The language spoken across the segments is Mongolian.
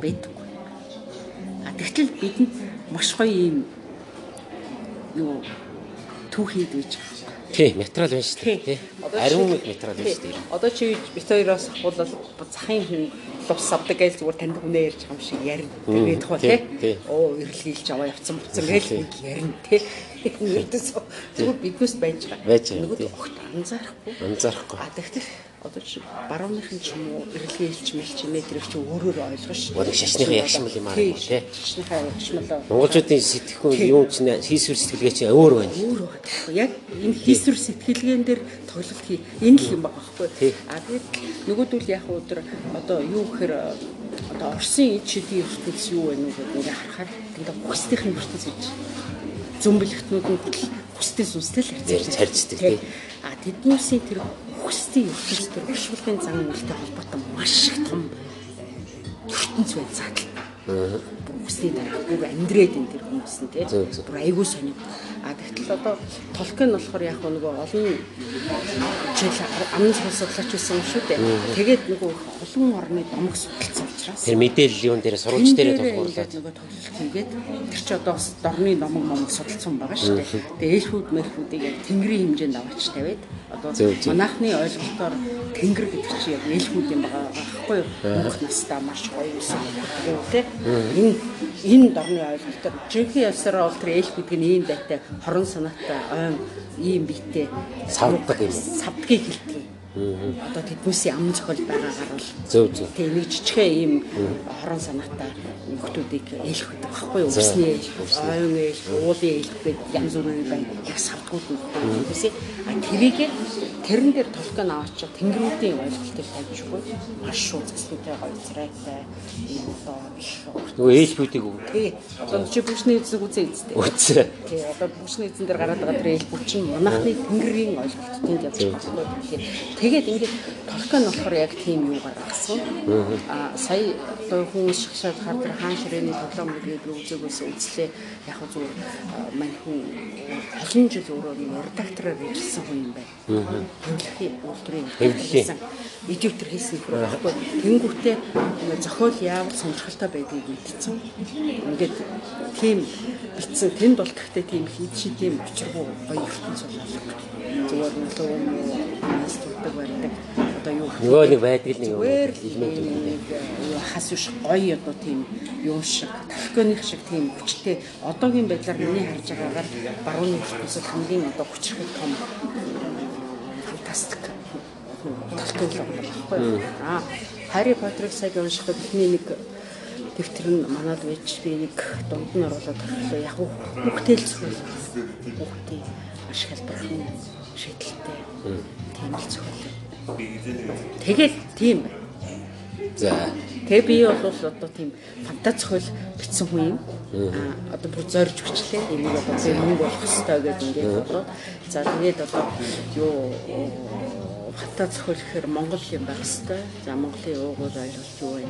байдаггүй. А тэгтэл бидэнд маш гоё юм юу түүхийд байгаа. Тий, материал байна шүү дээ. Тий. Ариун материал байна шүү дээ. Одоо чи бит хоёроос хавуулаад захын хүн лувс авдаг гэж зүгээр танд хүнээ ярьж байгаа юм шиг ярина. Тэгээд тохоо тий. Оо эргэлгийлж аваа явцсан буцсан гэж ярина тий. Нэрдэс зүгээр биднээс байж байгаа. Нөгөө огт анзаарахгүй. Анзаарахгүй. А тэгтэл одоо чи барууныхын ч юм уу эргэлгийлж мэлч метрийг чи өөрөөр ойлгоно шүү. Гол шашныхаа ягшмал юм аа, Тий, тий. Шашныхаа ягшмал. Монголчуудын сэтгэхүй юм чинь хийсвэр сэтгэлгээ чинь өөр байна. өөр байгаа. Яг энэ хийсвэр сэтгэлгээн дээр тоглолт хий. Энэ л юм Тий. байхгүй. А тэгээд нөгөөдөл яг өдөр одоо юу гэхээр одоо Оросын эд шидийн ертөнц юу вэ нүг ингээ харахаар тэгээд хүстийнхэн ертөнц гэж зөмбөлөгтнүүд нь хүртэл хүстэй сүнстэй л Ярьж харьцдаг, тий. А тэднүүсийн тэр хүстэй ертөнц тэр хөшвөлгийн зан үйлтэй холбоотой маш их том ертөнц байна заатал. Хүсний дараа бүр амьдрээд энэ тэр хүмүүс нь тий. Зөв, зөв. Бүр айгүй сонио. А тэгтэл одоо толкын болохоор яг нөгөө олон жил амын судлаач байсан юм шүү дээ. Тэгээд нөгөө олон орны домог судалсан учраас Тэр мэдээлэл юун дээр сурвалж дээр тулгуурлаад нөгөө тоглолт хийгээд тэр чи одоо бас дорны номог момог судалсан байгаа шүү дээ. Тэгээ ээлхүүд мэлхүүдийг яг тэнгэрийн хэмжээнд аваач тавиад одоо манайхны ойлголтоор тэнгэр гэдэг чи яг ээлхүүд юм байгаа байхгүй юу? Мөнх настаа маш гоё юусан гэх тээ. Энэ энэ дорны ойлголтоор жинхэнэ ясараа бол тэр ээлхүүд нь ийм байтай хорон санаатай ойн ийм биетэй Савддаг юм савдгийг хэлдэг. Одоо тэднээсийн ам зохиол байгаагаар бол зөв зөв. Тэгээ нэг жижигхэн ийм хорон санаатай нөхдүүдийг ээлх гэдэг байхгүй юу? Усны ээлх, ойн ээлх, уулын ээлх гэдэг янз бүрийн байна. Яг савдгууд нь үгүй. А тэрийг тэрэн дээр толгой наваач тэнгэрүүдийн ойлголтыг тавьж өгөө. Маш шууд зэслүүтэй гоё царайтай ийм одоо их Нөгөө ээлбүүдийг үг. Тий. Одоо чи бүшний эзэг үзээ эзтэй. Үгүй. Тий, одоо бүшний эзэн дээр гараад байгаа тэр ээлб чинь манайхны тэнгэрийн ойлголт тэнд явж байгаа байхгүй. Тэгээд ингээд толкон нь болохоор яг тийм юу гаргасан. Аа сая одоо хүмүүс шгшаад хар тэр хаан ширээний тоглоом гэдэг үзэгөөс үзлээ. Яг зүгээр мань хүн олон жил өөрөө нэг редактороор ирсэн хүн юм байна. Хэвлэхийн үйлдвэрийн Хэвлэлийн. эдитер хийсэн хэрэг байхгүй. Тэнгүүтээ зохиол яавал сонирхолтой байдгийг мэдсэн. Ингээд тийм битсэн тэнд бол гэхдээ тийм хийдши тийм учиргүй гоё ертөнц болоо. Зүгээр нэг л юм уу студдаг байдаг. Одоо юу Нөгөө нэг байдаг нэг юм. Элемент юм. нэг юу хас биш гоё одоо тийм юу шиг толконых шиг тийм хүчтэй одоогийн байдлаар миний харж байгаагаар барууны ертөнцид хамгийн одоо хүчрхэг том толкон л байхгүй аа. Харри Поттерыг сая уншихад бидний нэг дэвтэр нь манад байж би нэг дунд нь оруулаад төрлөө яг хүүхдэл зүйл хүүхдийн маш хэлбэрхэн шийдэлтэй. Тийм л зүйл. Тэгэл тийм. Байна За. Тэгээ би бол одоо тийм фантаз зохиол бичсэн хүн юм. Аа одоо бүр зорж хүчлээ. Энийг одоо би мөнгө болох хэрэгтэй гэж ингээд бодоод. За тэгээд одоо юу фантаз зохиол гэхээр Монгол юм байх хэрэгтэй. За Монголын уугуул ойлголт юу вэ?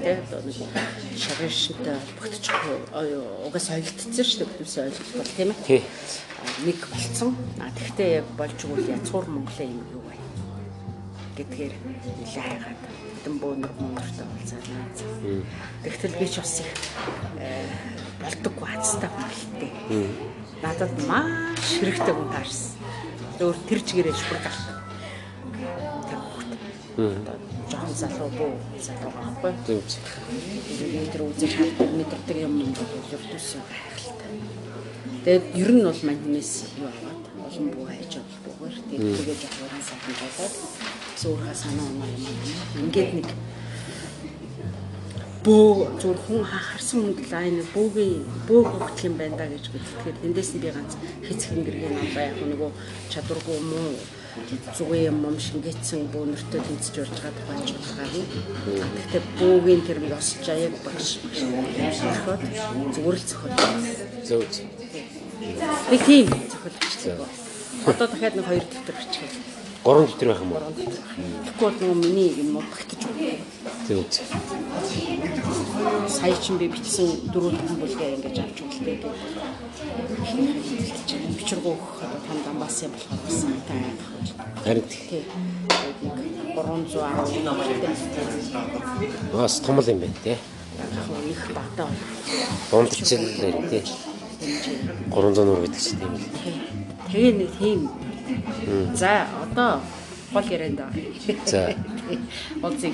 Тэгээ одоо нэг шарын шинтэй холбогдчихгүй угаас ойлголтсон шүү дээ хүмүүс ойлголт бол тийм ээ. Тий. Нэг болцсон. А тэгтээ яг болж игэл язгуур Монголын юм юу вэ? гэдгээр нэлээ хайгаад хэдэн бөөнөр мөнгөртэй болцаалаа. Тэгтэл би ч бас их э, болдоггүй хацтай хүн гэлтэй. Надад маш хэрэгтэй хүн таарсан. Өөр тэр чигээрээ шүр жоохон залуу буу залуу байхгүй. Зөв зөв. Энэ тэр үзэж хаддаг мэдэрдэг юм юм бол ертөсөн гайхалтай. Тэгээд ер нь бол мань хүнээс юу аваад олон буу хайж болдгоор тэгээд жоохон сайхан болоод зөөрхө санаа оноо юм. Ингээд нэг бөө зүгээр хүн харсан хүнд л аа нэг бөөгийн бөө хөвгөх юм байна да гэж бодчихгээд эндээс нь би ганц хэцхэн гэргийн намбаа яг нөгөө чадваргүй муу зүгээр юм юм шингээсэн бөөнөртөө тэнцэж урж байгаа тухайн ч гарна. Гэхдээ бөөгийн тэр ёс жаяг багш зохиод зүгээр л. Зөв зөв. Нэг тийм зохиол бичлэг. Одоо дахиад нэг хоёр дэвтэр бичих. Гурван дэвтэр байх юм уу? Тэгэхгүй бол миний юм уу багтаж. Зөв зөв. сая чинь би бичсэн дөрөв дахин бүлгээ ингэж авч үлдээ. Бичиргөө өгөх одоо том дамбаас юм болохоор бас сайтай байх. Харин Тий. Тэгээд нэг 310 бас том л юм байна те. их багтаа Дундчил тий. 300 нуур гэдэг чинь тийм л. Тэгээ нэг тийм. За одоо гол ярианд. За. Олзыг